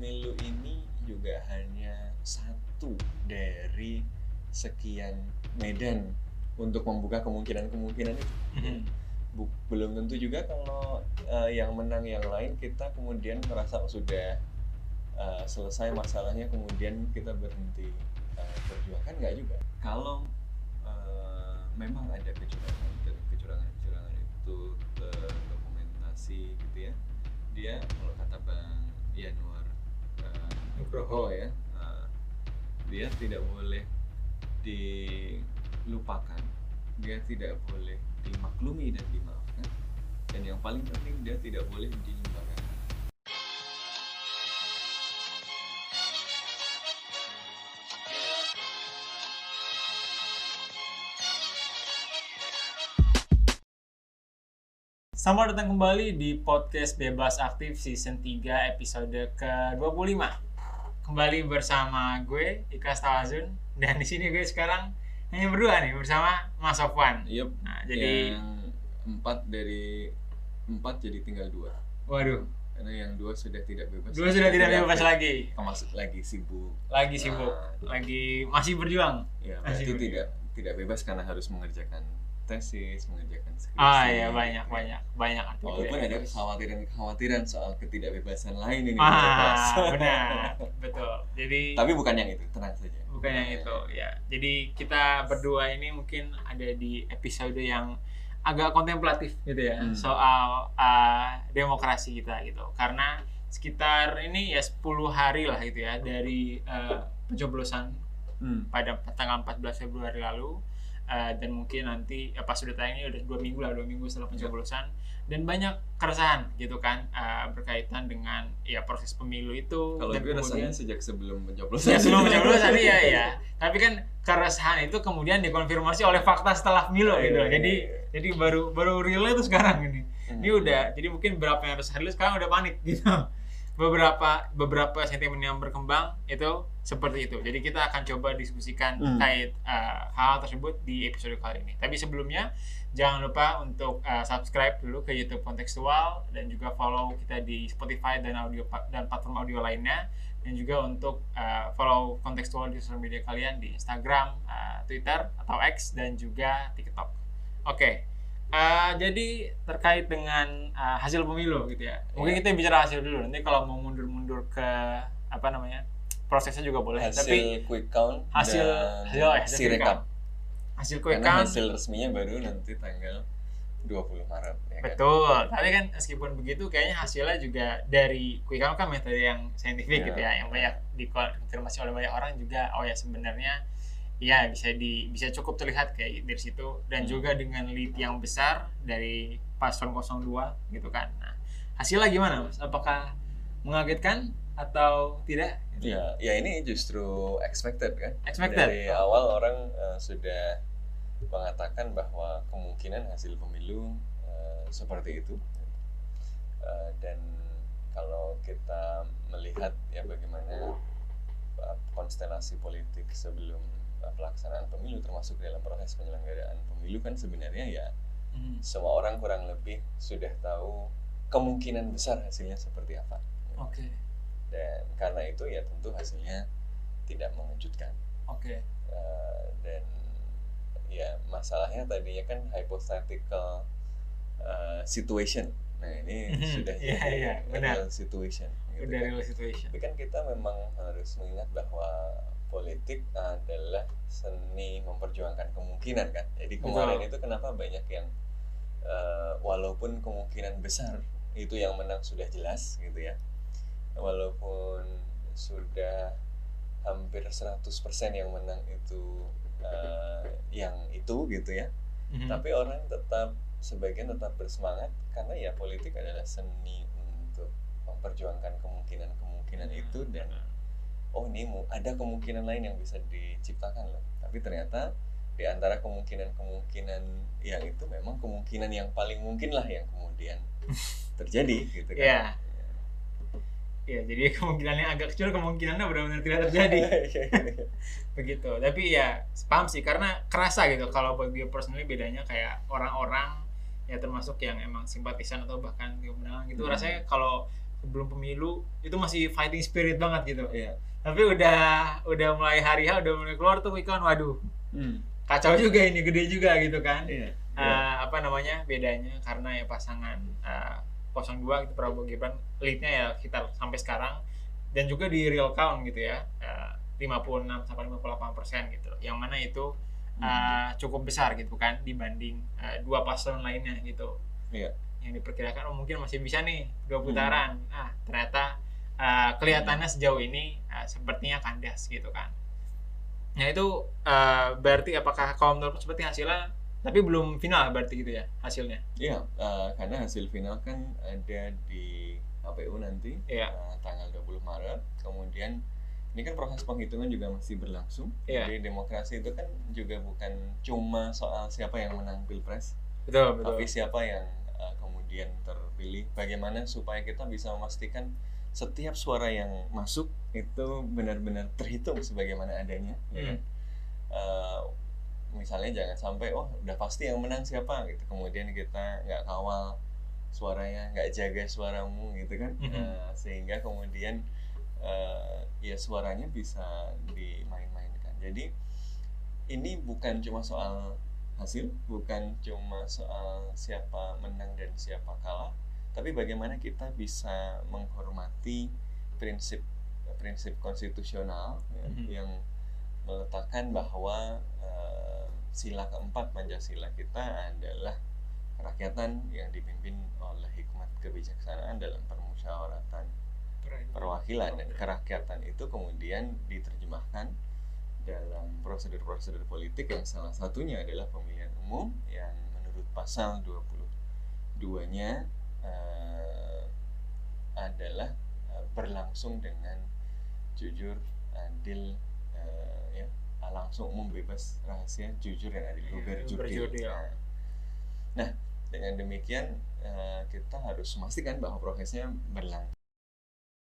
pemilu ini juga hanya satu dari sekian medan untuk membuka kemungkinan-kemungkinan itu. Bu- belum tentu juga kalau eh, yang menang yang lain kita kemudian merasa sudah eh, selesai masalahnya kemudian kita berhenti eh, berjuang. Kan nggak juga? Kalau eh, memang ada kecurangan dan kecurangan-kecurangan itu terdokumentasi gitu ya. Dia kalau kata bang Yanuar eh, Nugroho ya. Eh, dia tidak boleh dilupakan. Dia tidak boleh dimaklumi dan dimaafkan. Dan yang paling penting dia tidak boleh dilembagakan Selamat datang kembali di podcast Bebas Aktif season 3 episode ke-25. Kembali bersama gue Ika Tawazun dan di sini gue sekarang hanya berdua nih bersama Mas Sofwan. Yup, Nah, jadi yang empat dari empat jadi tinggal dua waduh, karena yang dua sudah tidak bebas dua sudah tidak bebas aktif. lagi. termasuk lagi sibuk Lagi sibuk, Nah. lagi masih berjuang. ya Masih berdua. tidak tidak bebas karena harus mengerjakan tesis mengerjakan skripsi Ah ya banyak banyak banyak walaupun artikel. ada kekhawatiran-kekhawatiran soal ketidakbebasan lain ini Ah, benar, betul. Jadi tapi bukan yang itu tenang saja bukan yang itu ya jadi kita berdua ini mungkin ada di episode yang agak kontemplatif gitu ya Hmm. soal uh, demokrasi kita gitu karena sekitar ini ya 10 hari lah gitu ya dari uh, pencoblosan Hmm. pada tanggal 14 Februari lalu Uh, dan mungkin nanti ya pas sudah tayang ini udah dua minggu lah dua minggu setelah pencoblosan. Dan banyak keresahan gitu kan uh, berkaitan dengan ya proses pemilu itu. Kalau gue rasanya sejak sebelum pencoblosan. Ya sebelum pencoblosan iya iya. Tapi kan keresahan itu kemudian dikonfirmasi oleh fakta setelah pemilu Iya, gitu iya, jadi iya. jadi baru baru realnya itu sekarang ini. Hmm. ini udah jadi mungkin berapa yang harus hadir sekarang udah panik gitu beberapa beberapa sentimen yang berkembang itu seperti itu jadi kita akan coba diskusikan Hmm. terkait uh, hal tersebut di episode kali ini tapi sebelumnya jangan lupa untuk uh, subscribe dulu ke YouTube kontekstual dan juga follow kita di Spotify dan audio dan platform audio lainnya dan juga untuk uh, follow kontekstual di sosial media kalian di Instagram, uh, Twitter atau X dan juga TikTok. Oke, uh, jadi terkait dengan uh, hasil pemilu gitu ya. Mungkin Iya. kita bicara hasil dulu. Nanti kalau mau mundur-mundur ke apa namanya prosesnya juga boleh. hasil Tapi quick count hasil dan hasil, oh, hasil si quick rekap count. hasil quick karena count hasil resminya baru nanti tanggal 20 Maret ya kan? Betul. Tapi kan meskipun begitu kayaknya hasilnya juga dari quick count kan metode yang saintifik Iya. gitu ya, yang banyak dikonfirmasi oleh banyak orang juga oh ya sebenarnya ya bisa di bisa cukup terlihat kayak dari situ dan Hmm. juga dengan lead yang besar dari paslon 02 gitu kan. Nah, hasilnya gimana Mas? Apakah mengagetkan atau tidak? Ya, ya ini justru expected kan. Expected. Dari awal orang eh, sudah mengatakan bahwa kemungkinan hasil pemilu eh, seperti itu. Eh, dan kalau kita melihat ya bagaimana konstelasi politik sebelum pelaksanaan pemilu termasuk dalam proses penyelenggaraan pemilu kan sebenarnya ya Hmm. semua orang kurang lebih sudah tahu kemungkinan besar hasilnya seperti apa. Oke. Dan karena itu ya tentu hasilnya tidak mengejutkan. Oke. Eh, dan ya masalahnya tadinya kan hypothetical eh, situation. Nah ini Mhm. sudah Iya, jadi iya, benar. real situation. gitu Udah kan. real situation. Tapi kan kita memang harus mengingat bahwa politik adalah seni memperjuangkan kemungkinan kan. Jadi kemarin Betul. itu kenapa banyak yang eh, walaupun kemungkinan besar itu yang menang sudah jelas gitu ya. Walaupun sudah hampir 100% yang menang itu eh, yang itu gitu ya. Mhm. Tapi orang tetap sebagian tetap bersemangat karena ya politik adalah seni untuk memperjuangkan kemungkinan-kemungkinan itu dan ini mu- ada kemungkinan lain yang bisa diciptakan loh. Tapi ternyata di antara kemungkinan-kemungkinan yang itu memang kemungkinan yang paling mungkin lah yang kemudian terjadi gitu kan. Iya. Ya, jadi kemungkinannya agak kecil, kemungkinannya benar-benar tidak terjadi. Begitu. Tapi ya paham sih karena kerasa gitu kalau bagi gue personally bedanya kayak orang-orang ya termasuk yang emang simpatisan atau bahkan kemenangan gitu Hmm. rasanya kalau sebelum pemilu itu masih fighting spirit banget gitu Iya. tapi udah udah mulai hari H udah mulai keluar tuh ikon waduh Hmm. kacau juga ini gede juga gitu kan Iya. Eh, apa namanya bedanya karena ya pasangan eh, 02 gitu Prabowo Gibran leadnya ya kita sampai sekarang dan juga di real count gitu ya eh, 56 sampai 58 persen gitu yang mana itu eh, cukup besar gitu kan dibanding eh, dua paslon lainnya gitu Iya. Yang diperkirakan oh mungkin masih bisa nih dua Hmm. putaran ah ternyata eh, kelihatannya sejauh ini eh, sepertinya kandas gitu kan nah itu eh, berarti apakah kalau menurut seperti hasilnya tapi belum final berarti gitu ya hasilnya Iya, eh, karena hasil final kan ada di KPU nanti Iya. eh, tanggal 20 Maret. Kemudian ini kan proses penghitungan juga masih berlangsung. Iya. Jadi demokrasi itu kan juga bukan cuma soal siapa yang menang pilpres, betul betul tapi siapa yang kemudian terpilih. Bagaimana supaya kita bisa memastikan setiap suara yang masuk itu benar-benar terhitung sebagaimana adanya. ya kan? Hmm. Eh, misalnya jangan sampai oh udah pasti yang menang siapa gitu kemudian kita nggak kawal suaranya nggak jaga suaramu gitu kan Mhm. Eh, sehingga kemudian eh, ya suaranya bisa dimain-mainkan jadi ini bukan cuma soal hasil bukan cuma soal siapa menang dan siapa kalah tapi bagaimana kita bisa menghormati prinsip prinsip konstitusional ya, Mhm. yang meletakkan bahwa eh, sila keempat Pancasila kita adalah kerakyatan yang dipimpin oleh hikmat kebijaksanaan dalam permusyawaratan perwakilan dan kerakyatan itu kemudian diterjemahkan dalam prosedur-prosedur politik yang salah satunya adalah pemilihan umum yang menurut pasal 22-nya eh, adalah eh, berlangsung dengan jujur, adil, eh, ya, langsung umum bebas rahasia jujur dan adil Iya, berjudil. berjudil. Nah, Nah, dengan demikian eh, kita harus memastikan bahwa prosesnya berlangsung